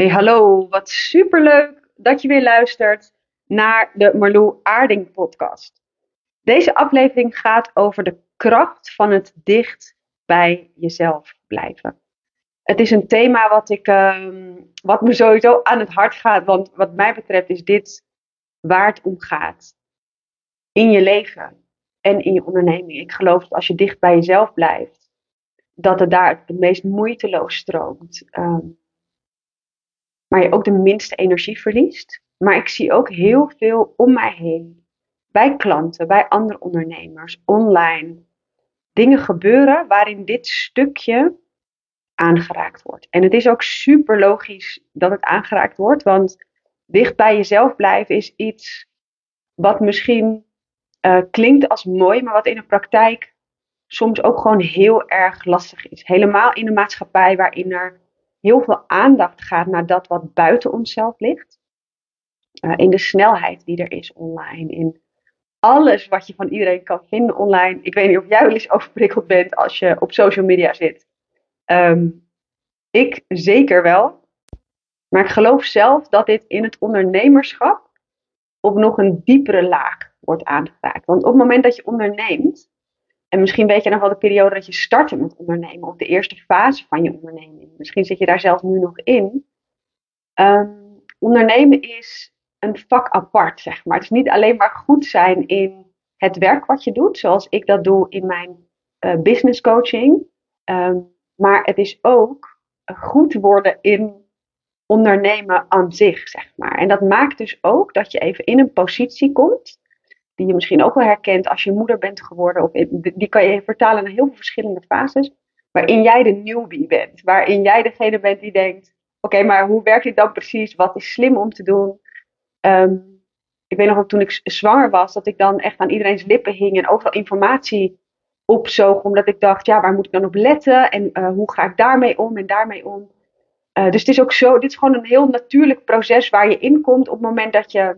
Hey, hallo. Wat superleuk dat je weer luistert naar de Marlou Aarding podcast. Deze aflevering gaat over de kracht van het dicht bij jezelf blijven. Het is een thema wat, ik, ehm, wat me sowieso aan het hart gaat, want wat mij betreft is dit waar het om gaat. In je leven en in je onderneming. Ik geloof dat als je dicht bij jezelf blijft, dat het daar het meest moeiteloos stroomt. Ehm, maar je ook de minste energie verliest. Maar ik zie ook heel veel om mij heen, bij klanten, bij andere ondernemers, online, dingen gebeuren waarin dit stukje aangeraakt wordt. En het is ook super logisch dat het aangeraakt wordt, want dicht bij jezelf blijven is iets wat misschien uh, klinkt als mooi, maar wat in de praktijk soms ook gewoon heel erg lastig is. Helemaal in een maatschappij waarin er heel veel aandacht gaat naar dat wat buiten onszelf ligt. Uh, in de snelheid die er is online. In alles wat je van iedereen kan vinden online. Ik weet niet of jij wel eens overprikkeld bent als je op social media zit. Um, ik zeker wel. Maar ik geloof zelf dat dit in het ondernemerschap op nog een diepere laag wordt aangeraakt. Want op het moment dat je onderneemt, en misschien weet je nog wel de periode dat je startte met ondernemen, of de eerste fase van je onderneming. Misschien zit je daar zelf nu nog in. Um, ondernemen is een vak apart, zeg maar. Het is niet alleen maar goed zijn in het werk wat je doet, zoals ik dat doe in mijn uh, business coaching. Um, maar het is ook goed worden in ondernemen aan zich, zeg maar. En dat maakt dus ook dat je even in een positie komt die je misschien ook wel herkent als je moeder bent geworden. Of die kan je vertalen naar heel veel verschillende fases. Waarin jij de newbie bent. Waarin jij degene bent die denkt: oké, maar hoe werkt dit dan precies? Wat is slim om te doen? Um, ik weet nog ook toen ik zwanger was, dat ik dan echt aan iedereen's lippen hing en overal informatie opzoog. Omdat ik dacht: ja, waar moet ik dan op letten? En uh, hoe ga ik daarmee om en daarmee om? Uh, dus het is ook zo, dit is gewoon een heel natuurlijk proces waar je in komt op het moment dat je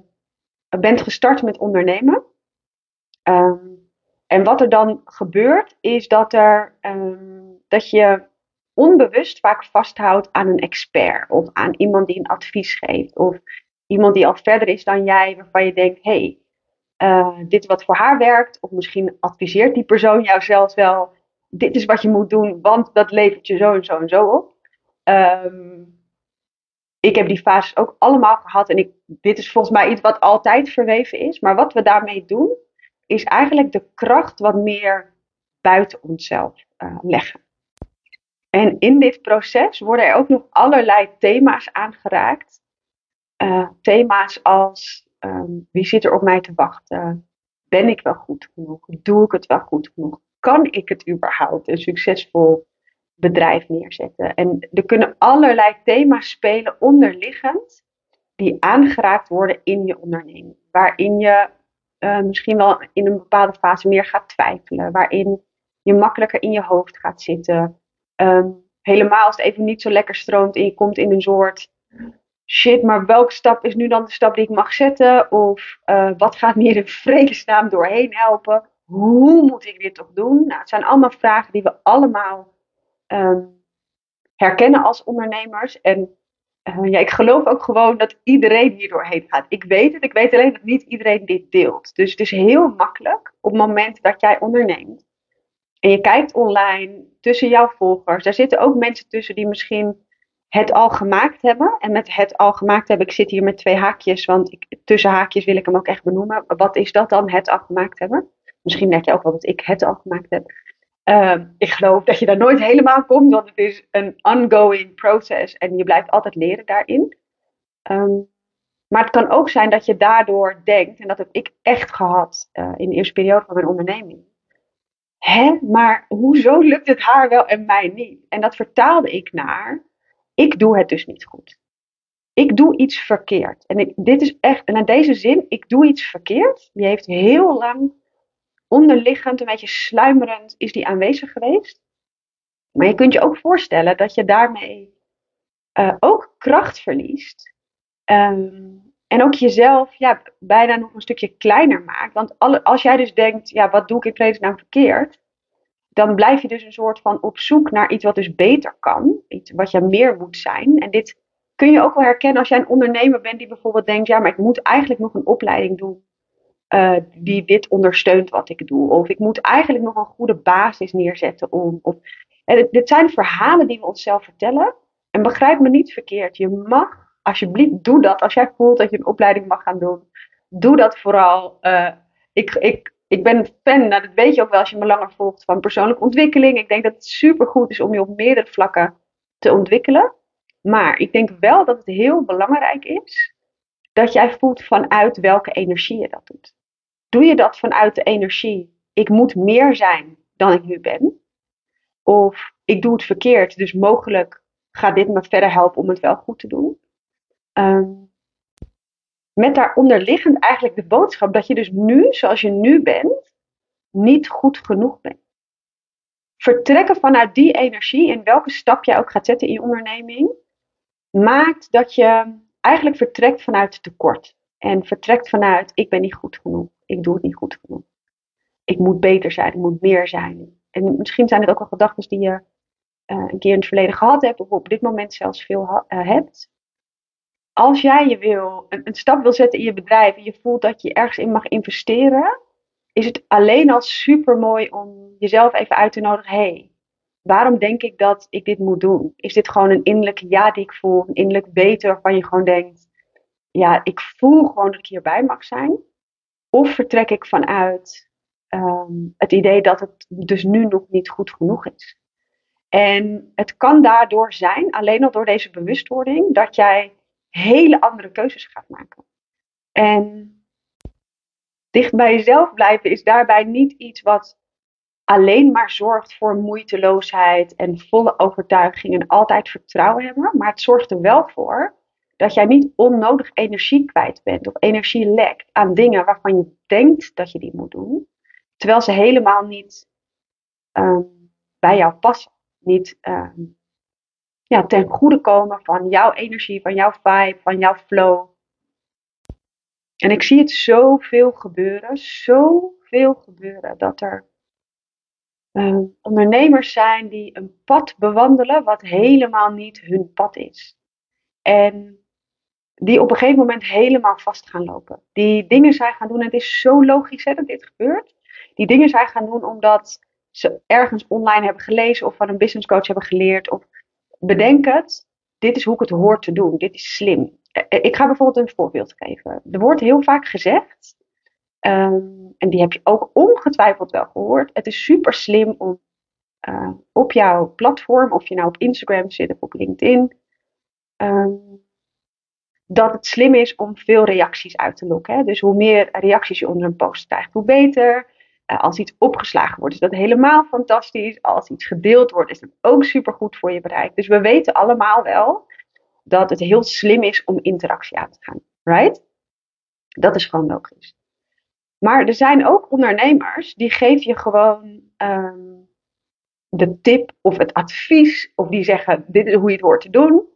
bent gestart met ondernemen. Um, en wat er dan gebeurt, is dat, er, um, dat je onbewust vaak vasthoudt aan een expert of aan iemand die een advies geeft of iemand die al verder is dan jij, waarvan je denkt: hey, uh, dit wat voor haar werkt, of misschien adviseert die persoon jou zelfs wel: dit is wat je moet doen, want dat levert je zo en zo en zo op. Um, ik heb die fases ook allemaal gehad en ik, dit is volgens mij iets wat altijd verweven is, maar wat we daarmee doen, is eigenlijk de kracht wat meer buiten onszelf uh, leggen. En in dit proces worden er ook nog allerlei thema's aangeraakt. Uh, thema's als um, wie zit er op mij te wachten? Ben ik wel goed genoeg? Doe ik het wel goed genoeg? Kan ik het überhaupt een succesvol bedrijf neerzetten? En er kunnen allerlei thema's spelen onderliggend die aangeraakt worden in je onderneming. Waarin je uh, misschien wel in een bepaalde fase meer gaat twijfelen. Waarin je makkelijker in je hoofd gaat zitten. Um, helemaal als het even niet zo lekker stroomt en je komt in een soort shit, maar welke stap is nu dan de stap die ik mag zetten? Of uh, wat gaat me hier in vredesnaam doorheen helpen? Hoe moet ik dit toch doen? Nou, het zijn allemaal vragen die we allemaal um, herkennen als ondernemers. En uh, ja, ik geloof ook gewoon dat iedereen hier doorheen gaat. Ik weet het, ik weet alleen dat niet iedereen dit deelt. Dus het is heel makkelijk op het moment dat jij onderneemt. En je kijkt online tussen jouw volgers. Daar zitten ook mensen tussen die misschien het al gemaakt hebben. En met het al gemaakt hebben, ik zit hier met twee haakjes, want tussen haakjes wil ik hem ook echt benoemen. Wat is dat dan, het al gemaakt hebben? Misschien denk je ook wel dat ik het al gemaakt heb. Uh, ik geloof dat je daar nooit helemaal komt, want het is een ongoing proces en je blijft altijd leren daarin. Um, maar het kan ook zijn dat je daardoor denkt, en dat heb ik echt gehad uh, in de eerste periode van mijn onderneming. Hè, maar hoezo lukt het haar wel en mij niet? En dat vertaalde ik naar, ik doe het dus niet goed. Ik doe iets verkeerd. En dit is echt, en in deze zin, ik doe iets verkeerd, die heeft heel lang onderliggend, een beetje sluimerend, is die aanwezig geweest. Maar je kunt je ook voorstellen dat je daarmee uh, ook kracht verliest. Um, en ook jezelf ja, bijna nog een stukje kleiner maakt. Want alle, als jij dus denkt, ja, wat doe ik in vredesnaam verkeerd? Dan blijf je dus een soort van op zoek naar iets wat dus beter kan. Iets wat je meer moet zijn. En dit kun je ook wel herkennen als jij een ondernemer bent die bijvoorbeeld denkt, ja, maar ik moet eigenlijk nog een opleiding doen uh, die dit ondersteunt wat ik doe. Of ik moet eigenlijk nog een goede basis neerzetten om. Of, en dit zijn verhalen die we onszelf vertellen. En begrijp me niet verkeerd. Je mag, alsjeblieft, doe dat. Als jij voelt dat je een opleiding mag gaan doen, doe dat vooral. Uh, ik, ik, ik ben fan, nou, dat weet je ook wel als je me langer volgt, van persoonlijke ontwikkeling. Ik denk dat het super goed is om je op meerdere vlakken te ontwikkelen. Maar ik denk wel dat het heel belangrijk is dat jij voelt vanuit welke energie je dat doet. Doe je dat vanuit de energie, ik moet meer zijn dan ik nu ben? Of ik doe het verkeerd, dus mogelijk gaat dit me verder helpen om het wel goed te doen? Um, met daaronder liggend eigenlijk de boodschap dat je dus nu, zoals je nu bent, niet goed genoeg bent. Vertrekken vanuit die energie en welke stap jij ook gaat zetten in je onderneming, maakt dat je eigenlijk vertrekt vanuit tekort. En vertrekt vanuit ik ben niet goed genoeg, ik doe het niet goed genoeg. Ik moet beter zijn, ik moet meer zijn. En misschien zijn het ook wel gedachten die je uh, een keer in het verleden gehad hebt, of op dit moment zelfs veel uh, hebt als jij je wil, een, stap wil zetten in je bedrijf en je voelt dat je ergens in mag investeren, is het alleen al super mooi om jezelf even uit te nodigen. hey, waarom denk ik dat ik dit moet doen? Is dit gewoon een innerlijke ja die ik voel, een innerlijk weten waarvan je gewoon denkt, ja, ik voel gewoon dat ik hierbij mag zijn? Of vertrek ik vanuit um, het idee dat het dus nu nog niet goed genoeg is? En het kan daardoor zijn, alleen al door deze bewustwording, dat jij hele andere keuzes gaat maken. En dicht bij jezelf blijven is daarbij niet iets wat alleen maar zorgt voor moeiteloosheid en volle overtuiging en altijd vertrouwen hebben. Maar het zorgt er wel voor dat jij niet onnodig energie kwijt bent of energie lekt aan dingen waarvan je denkt dat je die moet doen, terwijl ze helemaal niet um, bij jou passen. Niet um, ja, ten goede komen van jouw energie, van jouw vibe, van jouw flow. En ik zie het zoveel gebeuren, zoveel gebeuren, dat er uh, ondernemers zijn die een pad bewandelen wat helemaal niet hun pad is. En die op een gegeven moment helemaal vast gaan lopen. Die dingen zijn gaan doen, en het is zo logisch hè, dat dit gebeurt. Die dingen zijn gaan doen omdat ze ergens online hebben gelezen of van een business coach hebben geleerd of bedenk het, dit is hoe ik het hoor te doen, dit is slim. Eh, eh, ik ga bijvoorbeeld een voorbeeld geven. Er wordt heel vaak gezegd, um, en die heb je ook ongetwijfeld wel gehoord, het is super slim om uh, op jouw platform, of je nou op Instagram zit of op LinkedIn, um, dat het slim is om veel reacties uit te lokken. Hè? Dus hoe meer reacties je onder een post krijgt, hoe beter. Eh, als iets opgeslagen wordt, is dat helemaal fantastisch. Als iets gedeeld wordt, is dat ook super goed voor je bereik. Dus we weten allemaal wel dat het heel slim is om interactie aan te gaan. Right? Dat is gewoon logisch. Maar er zijn ook ondernemers die geven je gewoon um, de tip of het advies, of die zeggen: dit is hoe je het hoort te doen.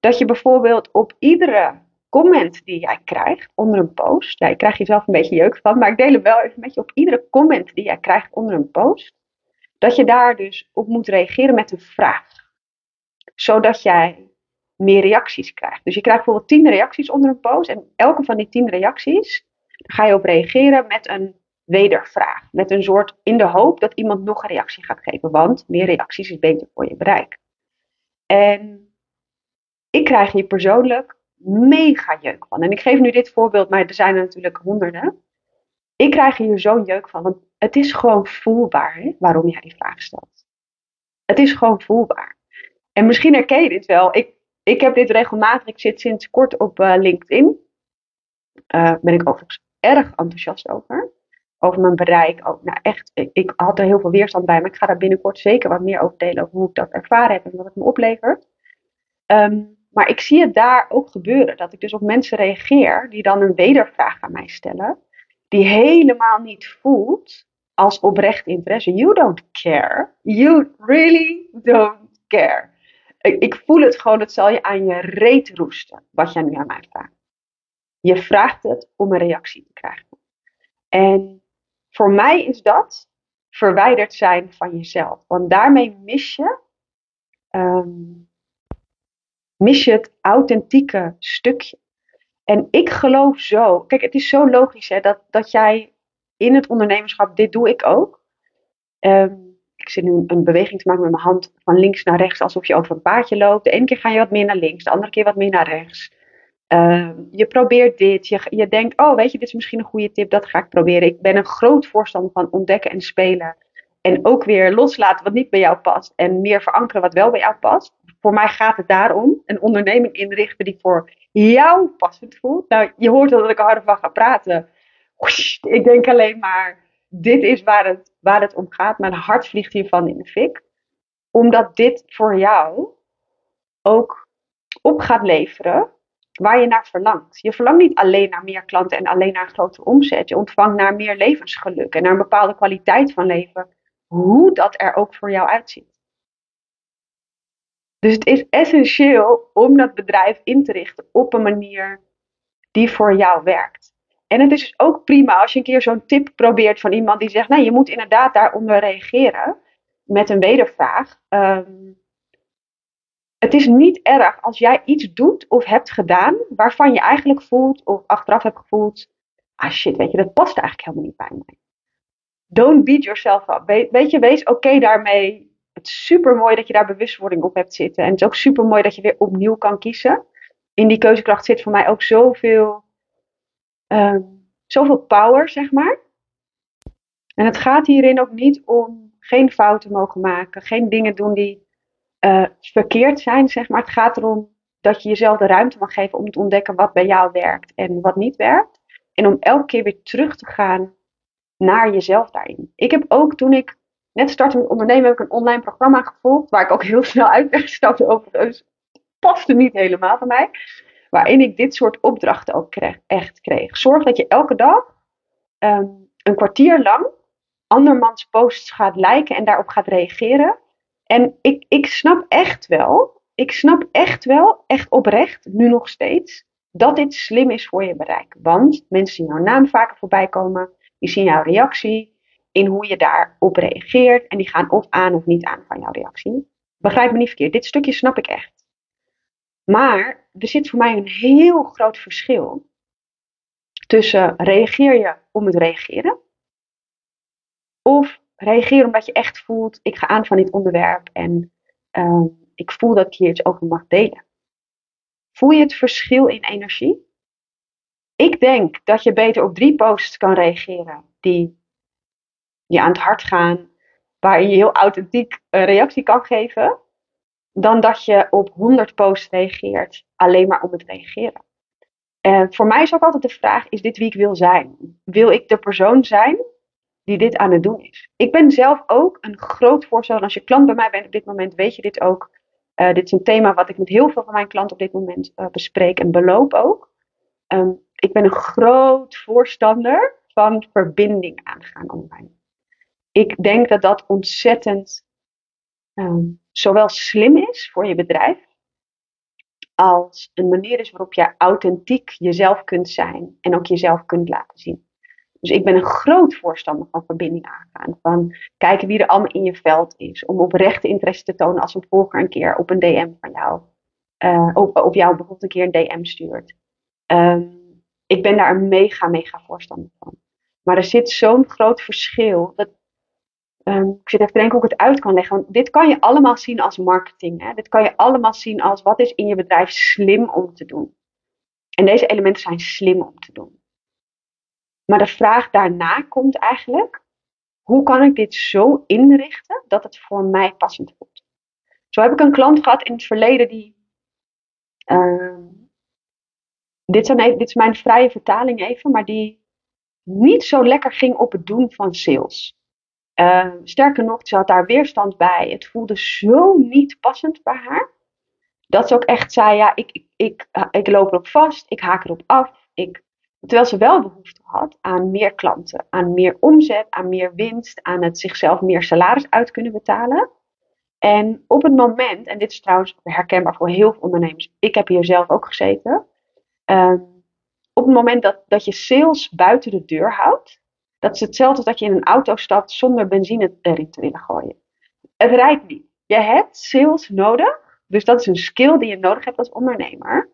Dat je bijvoorbeeld op iedere comment die jij krijgt onder een post. Ja, je krijgt jezelf een beetje jeuk van, maar ik deel hem wel even met je op iedere comment die jij krijgt onder een post. Dat je daar dus op moet reageren met een vraag. Zodat jij meer reacties krijgt. Dus je krijgt bijvoorbeeld 10 reacties onder een post. En elke van die 10 reacties, ga je op reageren met een wedervraag. Met een soort in de hoop dat iemand nog een reactie gaat geven. Want meer reacties is beter voor je bereik. En ik krijg hier persoonlijk mega jeuk van. En ik geef nu dit voorbeeld, maar er zijn er natuurlijk honderden. Ik krijg hier zo'n jeuk van, want het is gewoon voelbaar hè, waarom jij die vraag stelt. Het is gewoon voelbaar. En misschien herken je dit wel. Ik, ik heb dit regelmatig, ik zit sinds kort op uh, LinkedIn. Uh, ben ik overigens erg enthousiast over. Over mijn bereik. Ook, nou echt, ik, ik, had er heel veel weerstand bij, maar ik ga daar binnenkort zeker wat meer over delen. Over hoe ik dat ervaren heb en wat het me oplevert. Um, maar ik zie het daar ook gebeuren. Dat ik dus op mensen reageer die dan een wedervraag aan mij stellen. Die helemaal niet voelt als oprecht interesse. You don't care. You really don't care. Ik, voel het gewoon, het zal je aan je reet roesten. Wat jij nu aan mij vraagt. Je vraagt het om een reactie te krijgen. En voor mij is dat verwijderd zijn van jezelf. Want daarmee mis je um, mis je het authentieke stukje. En ik geloof zo, kijk, het is zo logisch hè, dat, dat jij in het ondernemerschap, dit doe ik ook. Ehm, ik zit nu een beweging te maken met mijn hand van links naar rechts, alsof je over een paadje loopt. De ene keer ga je wat meer naar links, de andere keer wat meer naar rechts. Ehm, je probeert dit, je, je denkt, oh weet je, dit is misschien een goede tip, dat ga ik proberen. Ik ben een groot voorstander van ontdekken en spelen. En ook weer loslaten wat niet bij jou past en meer verankeren wat wel bij jou past. Voor mij gaat het daarom, een onderneming inrichten die voor jou passend voelt. Nou, je hoort dat ik er harder van ga praten. Ik denk alleen maar, dit is waar het, waar het om gaat. Mijn hart vliegt hiervan in de fik. Omdat dit voor jou ook op gaat leveren waar je naar verlangt. Je verlangt niet alleen naar meer klanten en alleen naar een grotere omzet. Je ontvangt naar meer levensgeluk en naar een bepaalde kwaliteit van leven. Hoe dat er ook voor jou uitziet. Dus het is essentieel om dat bedrijf in te richten op een manier die voor jou werkt. En het is dus ook prima als je een keer zo'n tip probeert van iemand die zegt: Nee, je moet inderdaad daaronder reageren met een wedervraag. Ehm, het is niet erg als jij iets doet of hebt gedaan waarvan je eigenlijk voelt of achteraf hebt gevoeld: Ah shit, weet je, dat past eigenlijk helemaal niet bij mij. Don't beat yourself up. Weet je, wees oké daarmee. Het is super mooi dat je daar bewustwording op hebt zitten. En het is ook super mooi dat je weer opnieuw kan kiezen. In die keuzekracht zit voor mij ook zoveel um, zoveel power, zeg maar. En het gaat hierin ook niet om geen fouten mogen maken, geen dingen doen die uh, verkeerd zijn, zeg maar. Het gaat erom dat je jezelf de ruimte mag geven om te ontdekken wat bij jou werkt en wat niet werkt. En om elke keer weer terug te gaan naar jezelf daarin. Ik heb ook toen ik net startte met ondernemen, heb ik een online programma gevolgd, waar ik ook heel snel uit gestapt overigens. Paste niet helemaal van mij waarin ik dit soort opdrachten ook kreeg, echt kreeg. Zorg dat je elke dag ehm, een kwartier lang andermans posts gaat liken en daarop gaat reageren. En ik, ik snap echt wel, ik snap echt wel, echt oprecht, nu nog steeds, dat dit slim is voor je bereik. Want mensen zien jouw naam vaker voorbij komen, die zien jouw reactie in hoe je daarop reageert en die gaan of aan of niet aan van jouw reactie. Begrijp me niet verkeerd, dit stukje snap ik echt. Maar er zit voor mij een heel groot verschil tussen reageer je om het reageren of reageer omdat je echt voelt ik ga aan van dit onderwerp en uh, ik voel dat ik hier iets over mag delen. Voel je het verschil in energie? Ik denk dat je beter op drie posts kan reageren die je aan het hart gaan, waarin je heel authentiek een reactie kan geven dan dat je op 100 posts reageert alleen maar om het reageren. En voor mij is ook altijd de vraag: is dit wie ik wil zijn? Wil ik de persoon zijn die dit aan het doen is? Ik ben zelf ook een groot voorstander. Als je klant bij mij bent op dit moment, weet je dit ook. Uh, dit is een thema wat ik met heel veel van mijn klanten op dit moment uh, bespreek en beloop ook. Um, ik ben een groot voorstander van verbinding aangaan online. Ik denk dat dat ontzettend um, zowel slim is voor je bedrijf, als een manier is waarop je authentiek jezelf kunt zijn en ook jezelf kunt laten zien. Dus ik ben een groot voorstander van verbinding aangaan. Van kijken wie er allemaal in je veld is. Om oprechte interesse te tonen als een volger een keer op een DM van jou. Uh, of, of jou bijvoorbeeld een keer een DM stuurt. Um, ik ben daar een mega, mega voorstander van. Maar er zit zo'n groot verschil. Dat Um, ik zit even te denken hoe ik het uit kan leggen. Want dit kan je allemaal zien als marketing. Hè? Dit kan je allemaal zien als wat is in je bedrijf slim om te doen. En deze elementen zijn slim om te doen. Maar de vraag daarna komt eigenlijk: hoe kan ik dit zo inrichten dat het voor mij passend voelt? Zo heb ik een klant gehad in het verleden die. Uh, dit, dit is mijn vrije vertaling even, maar die niet zo lekker ging op het doen van sales. Uh, sterker nog, ze had daar weerstand bij. Het voelde zo niet passend bij haar. Dat ze ook echt zei: Ja, ik, ik, ik, loop erop vast, ik haak erop af. Ik, terwijl ze wel behoefte had aan meer klanten, aan meer omzet, aan meer winst, aan het zichzelf meer salaris uit kunnen betalen. En op het moment, en dit is trouwens herkenbaar voor heel veel ondernemers, ik heb hier zelf ook gezeten. Uh, op het moment dat, dat je sales buiten de deur houdt, dat is hetzelfde als dat je in een auto stapt zonder benzine erin te willen gooien. Het rijdt niet. Je hebt sales nodig Dus dat is een skill die je nodig hebt als ondernemer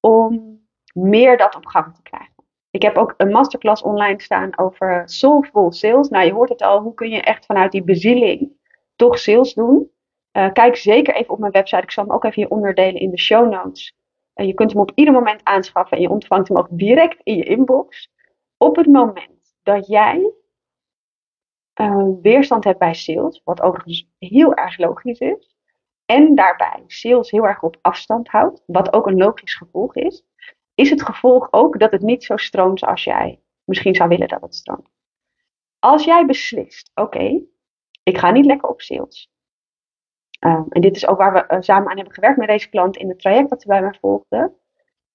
om meer dat op gang te krijgen. Ik heb ook een masterclass online staan over soulful sales. Nou, je hoort het al, hoe kun je echt vanuit die bezieling toch sales doen? Uh, kijk zeker even op mijn website. Ik zal hem ook even hier onderdelen in de show notes. Uh, je kunt hem op ieder moment aanschaffen en je ontvangt hem ook direct in je inbox. Op het moment dat jij uh, weerstand hebt bij sales, wat overigens heel erg logisch is, en daarbij sales heel erg op afstand houdt, wat ook een logisch gevolg is, is het gevolg ook dat het niet zo stroomt zoals jij misschien zou willen dat het stroomt. Als jij beslist, oké, ik ga niet lekker op sales. Uh, en dit is ook waar we uh, samen aan hebben gewerkt met deze klant in het traject dat ze bij mij volgde.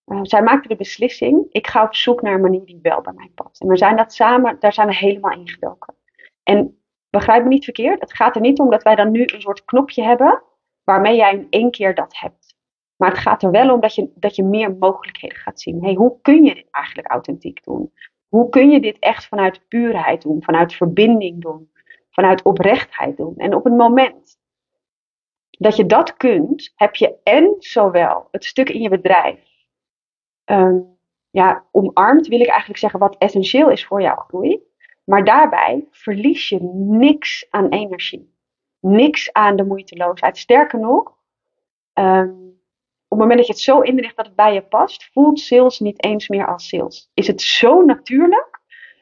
Uh, zij maakte de beslissing, ik ga op zoek naar een manier die wel bij mij past. En we zijn dat samen, daar zijn we helemaal ingedoken. En begrijp me niet verkeerd, het gaat er niet om dat wij dan nu een soort knopje hebben waarmee jij in één keer dat hebt. Maar het gaat er wel om dat je, dat je meer mogelijkheden gaat zien. Hey, hoe kun je dit eigenlijk authentiek doen? Hoe kun je dit echt vanuit puurheid doen, vanuit verbinding doen, vanuit oprechtheid doen? En op het moment dat je dat kunt, heb je en zowel het stuk in je bedrijf um, ja, omarmd, wil ik eigenlijk zeggen, wat essentieel is voor jouw groei. Maar daarbij verlies je niks aan energie. Niks aan de moeiteloosheid. Sterker nog, um, op het moment dat je het zo inricht dat het bij je past, voelt sales niet eens meer als sales. Is het zo natuurlijk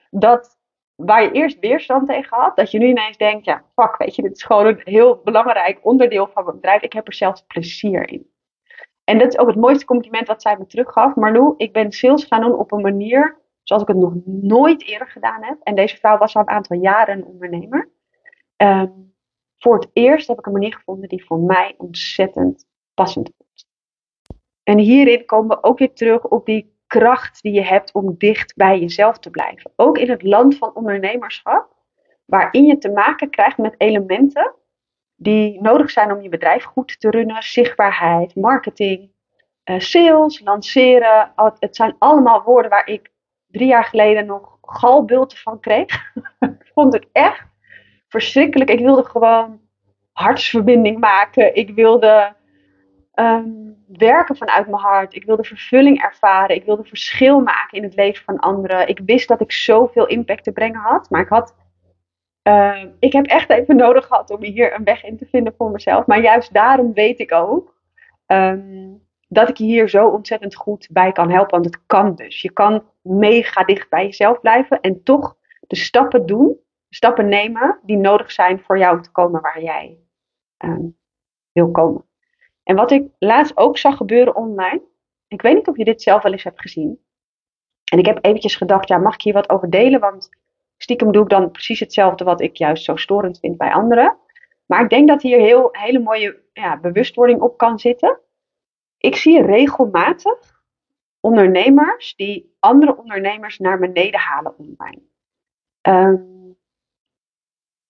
dat waar je eerst weerstand tegen had, dat je nu ineens denkt, ja, fuck, weet je, dit is gewoon een heel belangrijk onderdeel van mijn bedrijf. Ik heb er zelfs plezier in. En dat is ook het mooiste compliment wat zij me teruggaf. Marlou, ik ben sales gaan doen op een manier zoals ik het nog nooit eerder gedaan heb. En deze vrouw was al een aantal jaren een ondernemer. Um, voor het eerst heb ik een manier gevonden die voor mij ontzettend passend voelt. En hierin komen we ook weer terug op die kracht die je hebt om dicht bij jezelf te blijven. Ook in het land van ondernemerschap, waarin je te maken krijgt met elementen die nodig zijn om je bedrijf goed te runnen. Zichtbaarheid, marketing, uh, sales, lanceren. Het zijn allemaal woorden waar ik drie jaar geleden nog galbulten van kreeg. ik vond het echt verschrikkelijk. Ik wilde gewoon hartsverbinding maken. Ik wilde um, werken vanuit mijn hart. Ik wilde vervulling ervaren. Ik wilde verschil maken in het leven van anderen. Ik wist dat ik zoveel impact te brengen had. Maar ik had. Uh, ik heb echt even nodig gehad om hier een weg in te vinden voor mezelf. Maar juist daarom weet ik ook um, dat ik je hier zo ontzettend goed bij kan helpen. Want het kan dus. Je kan mega dicht bij jezelf blijven en toch de stappen doen, stappen nemen die nodig zijn voor jou te komen waar jij um, wil komen. En wat ik laatst ook zag gebeuren online, ik weet niet of je dit zelf wel eens hebt gezien. En ik heb eventjes gedacht, ja, mag ik hier wat over delen? Want stiekem doe ik dan precies hetzelfde wat ik juist zo storend vind bij anderen. Maar ik denk dat hier heel hele mooie ja, bewustwording op kan zitten. Ik zie regelmatig ondernemers die andere ondernemers naar beneden halen online. Um,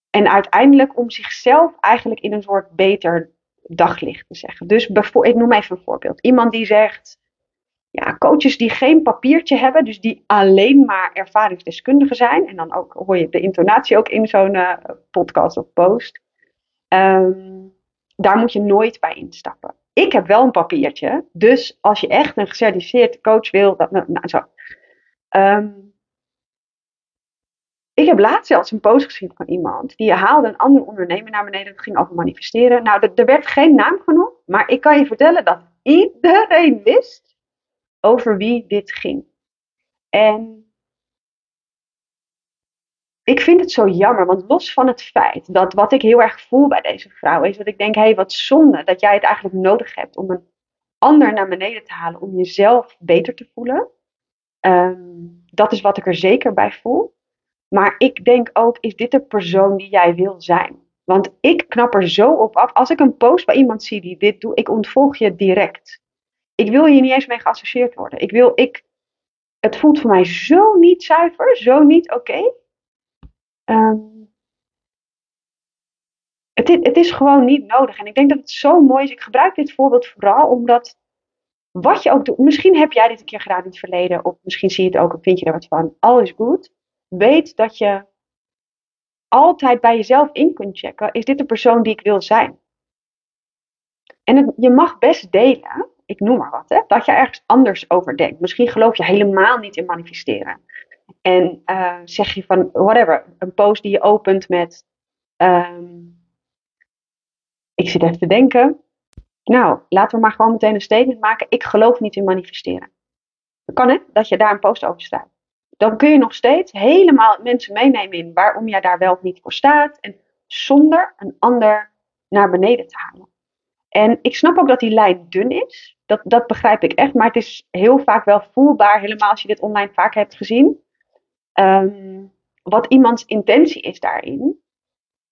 en uiteindelijk om zichzelf eigenlijk in een soort beter daglicht te zeggen. Dus ik noem even een voorbeeld. Iemand die zegt, ja, coaches die geen papiertje hebben, dus die alleen maar ervaringsdeskundigen zijn, en dan ook hoor je de intonatie ook in zo'n uh, podcast of post, um, daar moet je nooit bij instappen. Ik heb wel een papiertje, dus als je echt een gecertificeerd coach wil, dat, nou, nou zo. Um, ik heb laatst zelfs een post gezien van iemand. Die haalde een andere ondernemer naar beneden. Het ging over manifesteren. Nou, er werd geen naam genoemd. Maar ik kan je vertellen dat iedereen wist over wie dit ging. En ik vind het zo jammer. Want los van het feit dat wat ik heel erg voel bij deze vrouw is. Dat ik denk, hé, hey, wat zonde dat jij het eigenlijk nodig hebt om een ander naar beneden te halen. Om jezelf beter te voelen. Um, dat is wat ik er zeker bij voel. Maar ik denk ook, is dit de persoon die jij wil zijn? Want ik knap er zo op af. Als ik een post bij iemand zie die dit doet, ik ontvolg je direct. Ik wil hier niet eens mee geassocieerd worden. Ik wil, ik, het voelt voor mij zo niet zuiver, zo niet oké. Okay. Um, het, het is gewoon niet nodig. En ik denk dat het zo mooi is. Ik gebruik dit voorbeeld vooral omdat wat je ook doet. Misschien heb jij dit een keer gedaan in het verleden. Of misschien zie je het ook en vind je er wat van. All is goed weet dat je altijd bij jezelf in kunt checken: is dit de persoon die ik wil zijn? En je mag best delen, ik noem maar wat, hè, dat je ergens anders over denkt. Misschien geloof je helemaal niet in manifesteren. En uh, zeg je van, whatever, een post die je opent met, um, ik zit even te denken, nou, laten we maar gewoon meteen een statement maken. Ik geloof niet in manifesteren. Dat kan hè, dat je daar een post over staat. Dan kun je nog steeds helemaal mensen meenemen in waarom jij daar wel of niet voor staat. En zonder een ander naar beneden te halen. En ik snap ook dat die lijn dun is. Dat, dat begrijp ik echt. Maar het is heel vaak wel voelbaar, helemaal als je dit online vaak hebt gezien. Um, wat iemands intentie is daarin.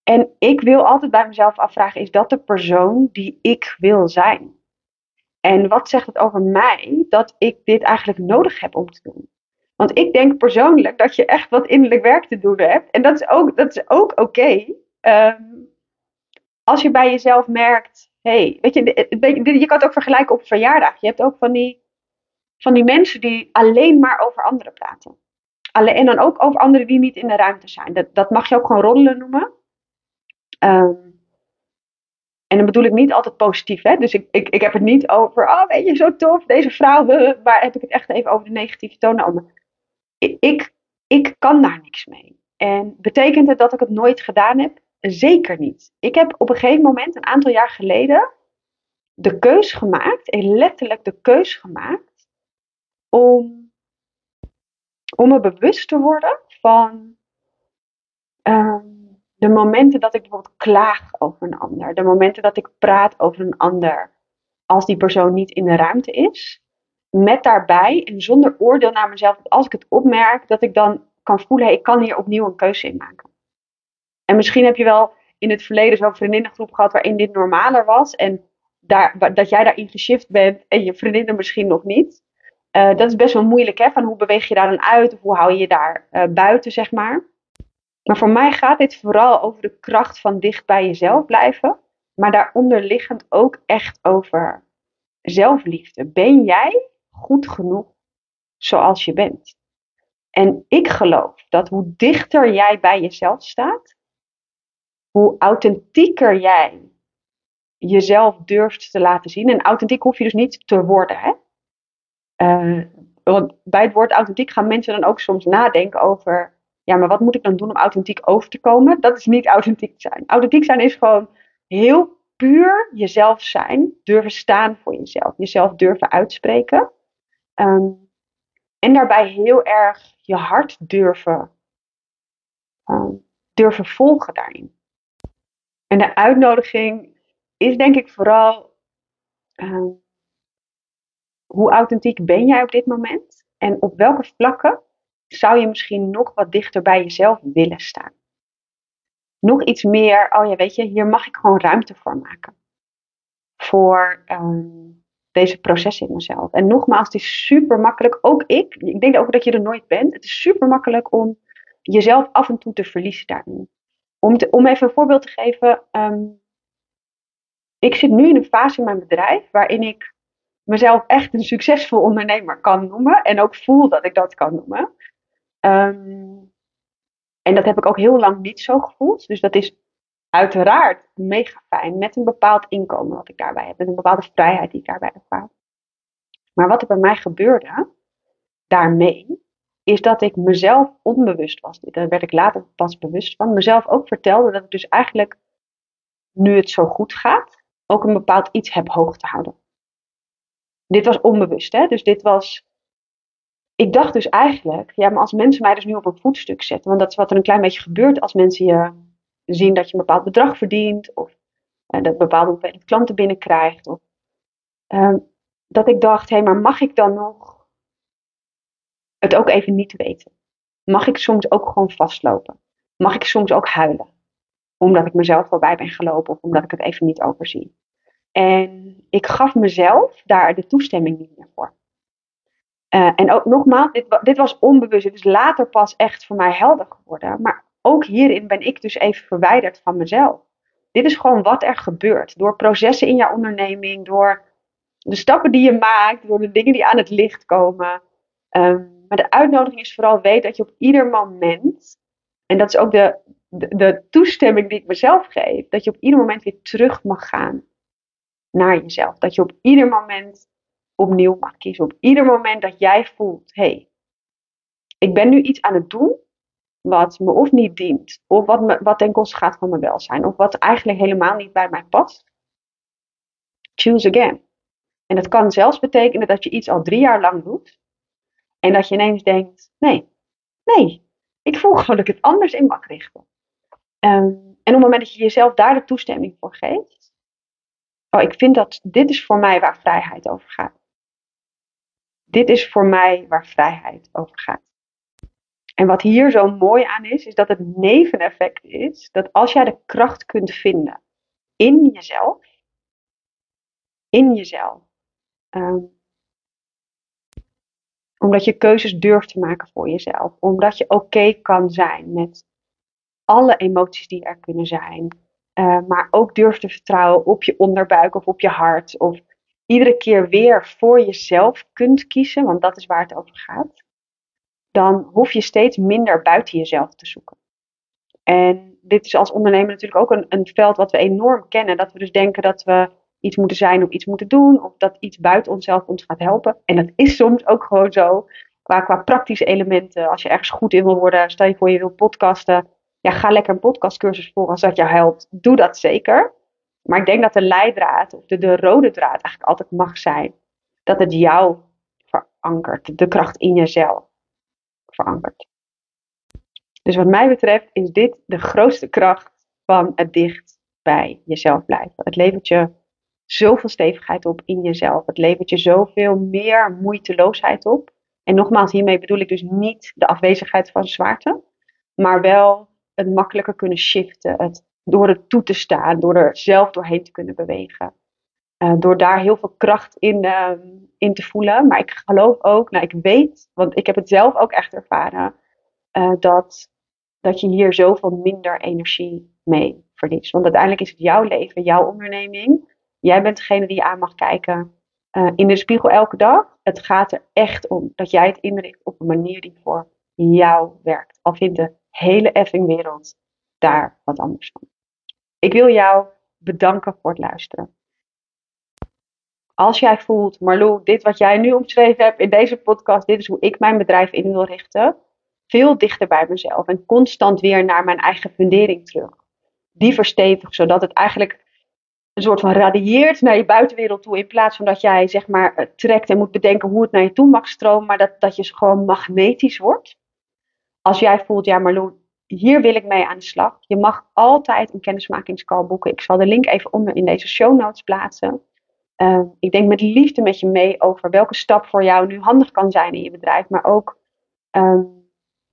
En ik wil altijd bij mezelf afvragen: is dat de persoon die ik wil zijn? En wat zegt het over mij dat ik dit eigenlijk nodig heb om te doen? Want ik denk persoonlijk dat je echt wat innerlijk werk te doen hebt. En dat is ook, dat is ook oké. Okay. Ehm, als je bij jezelf merkt, hey, weet je, je kan het ook vergelijken op verjaardag. Je hebt ook van die, van die mensen die alleen maar over anderen praten. Alleen, en dan ook over anderen die niet in de ruimte zijn. Dat, dat mag je ook gewoon roddelen noemen. Um, en dan bedoel ik niet altijd positief. Hè? Dus ik, ik, ik heb het niet over, oh weet je, zo tof, deze vrouw. Maar heb ik het echt even over de negatieve tonen. Ik, ik, ik kan daar niks mee. En betekent het dat ik het nooit gedaan heb? Zeker niet. Ik heb op een gegeven moment, een aantal jaar geleden, de keus gemaakt, en letterlijk de keus gemaakt, om, om me bewust te worden van um, de momenten dat ik bijvoorbeeld klaag over een ander, de momenten dat ik praat over een ander, als die persoon niet in de ruimte is. Met daarbij en zonder oordeel naar mezelf, als ik het opmerk, dat ik dan kan voelen, ik kan hier opnieuw een keuze in maken. En misschien heb je wel in het verleden zo'n vriendinnengroep gehad waarin dit normaler was. En daar, dat jij daarin geshift bent en je vriendinnen misschien nog niet. Uh, dat is best wel moeilijk, hè? Van hoe beweeg je daar dan uit of hoe hou je je daar uh, buiten, zeg maar. Maar voor mij gaat dit vooral over de kracht van dicht bij jezelf blijven. Maar daaronder liggend ook echt over zelfliefde. Ben jij goed genoeg zoals je bent? En ik geloof dat hoe dichter jij bij jezelf staat, hoe authentieker jij jezelf durft te laten zien. En authentiek hoef je dus niet te worden. Hè? Uh, want bij het woord authentiek gaan mensen dan ook soms nadenken over. Ja, maar wat moet ik dan doen om authentiek over te komen? Dat is niet authentiek zijn. Authentiek zijn is gewoon heel puur jezelf zijn. Durven staan voor jezelf. Jezelf durven uitspreken. Um, en daarbij heel erg je hart durven, um, durven volgen daarin. En de uitnodiging is denk ik vooral uh, hoe authentiek ben jij op dit moment? En op welke vlakken zou je misschien nog wat dichter bij jezelf willen staan? Nog iets meer, oh ja, weet je, hier mag ik gewoon ruimte voor maken. Voor um, deze processen in mezelf. En nogmaals, het is super makkelijk, ook ik, ik denk ook dat je er nooit bent. Het is super makkelijk om jezelf af en toe te verliezen daarin. Om, om even een voorbeeld te geven. Um, ik zit nu in een fase in mijn bedrijf waarin ik mezelf echt een succesvol ondernemer kan noemen. En ook voel dat ik dat kan noemen. Um, en dat heb ik ook heel lang niet zo gevoeld. Dus dat is uiteraard mega fijn. Met een bepaald inkomen wat ik daarbij heb. Met een bepaalde vrijheid die ik daarbij ervaar. Maar wat er bij mij gebeurde daarmee, is dat ik mezelf onbewust was. Daar werd ik later pas bewust van. Mezelf ook vertelde dat ik dus eigenlijk, nu het zo goed gaat, ook een bepaald iets heb hoog te houden. Dit was onbewust, hè? Dus dit was. Ik dacht dus eigenlijk, ja, maar als mensen mij dus nu op een voetstuk zetten, want dat is wat er een klein beetje gebeurt als mensen je zien dat je een bepaald bedrag verdient, of uh, dat bepaalde hoeveelheid klanten binnenkrijgt, of uh, dat ik dacht, hé, hey, maar mag ik dan nog het ook even niet weten? Mag ik soms ook gewoon vastlopen? Mag ik soms ook huilen? Omdat ik mezelf voorbij ben gelopen of omdat ik het even niet overzie. En ik gaf mezelf daar de toestemming niet meer voor. Uh, en ook nogmaals, dit, dit was onbewust. Het is later pas echt voor mij helder geworden. Maar ook hierin ben ik dus even verwijderd van mezelf. Dit is gewoon wat er gebeurt. Door processen in jouw onderneming, door de stappen die je maakt, door de dingen die aan het licht komen. Um, maar de uitnodiging is vooral weet dat je op ieder moment, en dat is ook de, de, toestemming die ik mezelf geef, dat je op ieder moment weer terug mag gaan naar jezelf. Dat je op ieder moment opnieuw mag kiezen. Op ieder moment dat jij voelt, hé, hey, ik ben nu iets aan het doen wat me of niet dient, of wat, wat ten koste gaat van mijn welzijn, of wat eigenlijk helemaal niet bij mij past. Choose again. En dat kan zelfs betekenen dat je iets al drie jaar lang doet en dat je ineens denkt, nee, nee, ik voel gewoon dat ik het anders in mag richten. Um, en op het moment dat je jezelf daar de toestemming voor geeft, oh, ik vind dat dit is voor mij waar vrijheid over gaat. Dit is voor mij waar vrijheid over gaat. En wat hier zo mooi aan is, is dat het neveneffect is dat als jij de kracht kunt vinden in jezelf, in jezelf, um, omdat je keuzes durft te maken voor jezelf, omdat je oké kan zijn met alle emoties die er kunnen zijn, uh, maar ook durft te vertrouwen op je onderbuik of op je hart, of iedere keer weer voor jezelf kunt kiezen, want dat is waar het over gaat dan hoef je steeds minder buiten jezelf te zoeken. En dit is als ondernemer natuurlijk ook een, een veld wat we enorm kennen. Dat we dus denken dat we iets moeten zijn of iets moeten doen. Of dat iets buiten onszelf ons gaat helpen. En dat is soms ook gewoon zo. Qua, qua praktische elementen. Als je ergens goed in wil worden. Stel je voor je wil podcasten. Ja, ga lekker een podcastcursus volgen als dat jou helpt. Doe dat zeker. Maar ik denk dat de leidraad of de, de rode draad eigenlijk altijd mag zijn. Dat het jou verankert. De kracht in jezelf verankerd. Dus wat mij betreft is dit de grootste kracht van het dicht bij jezelf blijven. Het levert je zoveel stevigheid op in jezelf. Het levert je zoveel meer moeiteloosheid op. En nogmaals, hiermee bedoel ik dus niet de afwezigheid van zwaarte, maar wel het makkelijker kunnen shiften. Het door het toe te staan, door er zelf doorheen te kunnen bewegen. Uh, door daar heel veel kracht in, uh, in te voelen. Maar ik geloof ook, nou ik weet, want ik heb het zelf ook echt ervaren, uh, dat, dat je hier zoveel minder energie mee verliest. Want uiteindelijk is het jouw leven, jouw onderneming. Jij bent degene die je aan mag kijken in de spiegel elke dag. Het gaat er echt om dat jij het inricht op een manier die voor jou werkt. Al vindt de hele effing wereld daar wat anders van. Ik wil jou bedanken voor het luisteren. Als jij voelt, Marlo, dit wat jij nu omschreven hebt in deze podcast, dit is hoe ik mijn bedrijf in wil richten. Veel dichter bij mezelf en constant weer naar mijn eigen fundering terug. Die verstevig, zodat het eigenlijk een soort van radieert naar je buitenwereld toe. In plaats van dat jij zeg maar trekt en moet bedenken hoe het naar je toe mag stromen. Maar dat, dat je gewoon magnetisch wordt. Als jij voelt, ja Marlo, hier wil ik mee aan de slag. Je mag altijd een kennismakingscall boeken. Ik zal de link even onder in deze show notes plaatsen. Uh, ik denk met liefde met je mee over welke stap voor jou nu handig kan zijn in je bedrijf, maar ook um,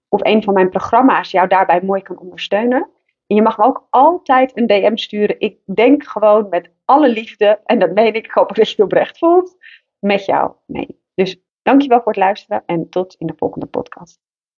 of een van mijn programma's jou daarbij mooi kan ondersteunen. En je mag me ook altijd een DM sturen. Ik denk gewoon met alle liefde, en dat meen ik, hoop dat je het oprecht voelt, met jou mee. Dus dankjewel voor het luisteren en tot in de volgende podcast.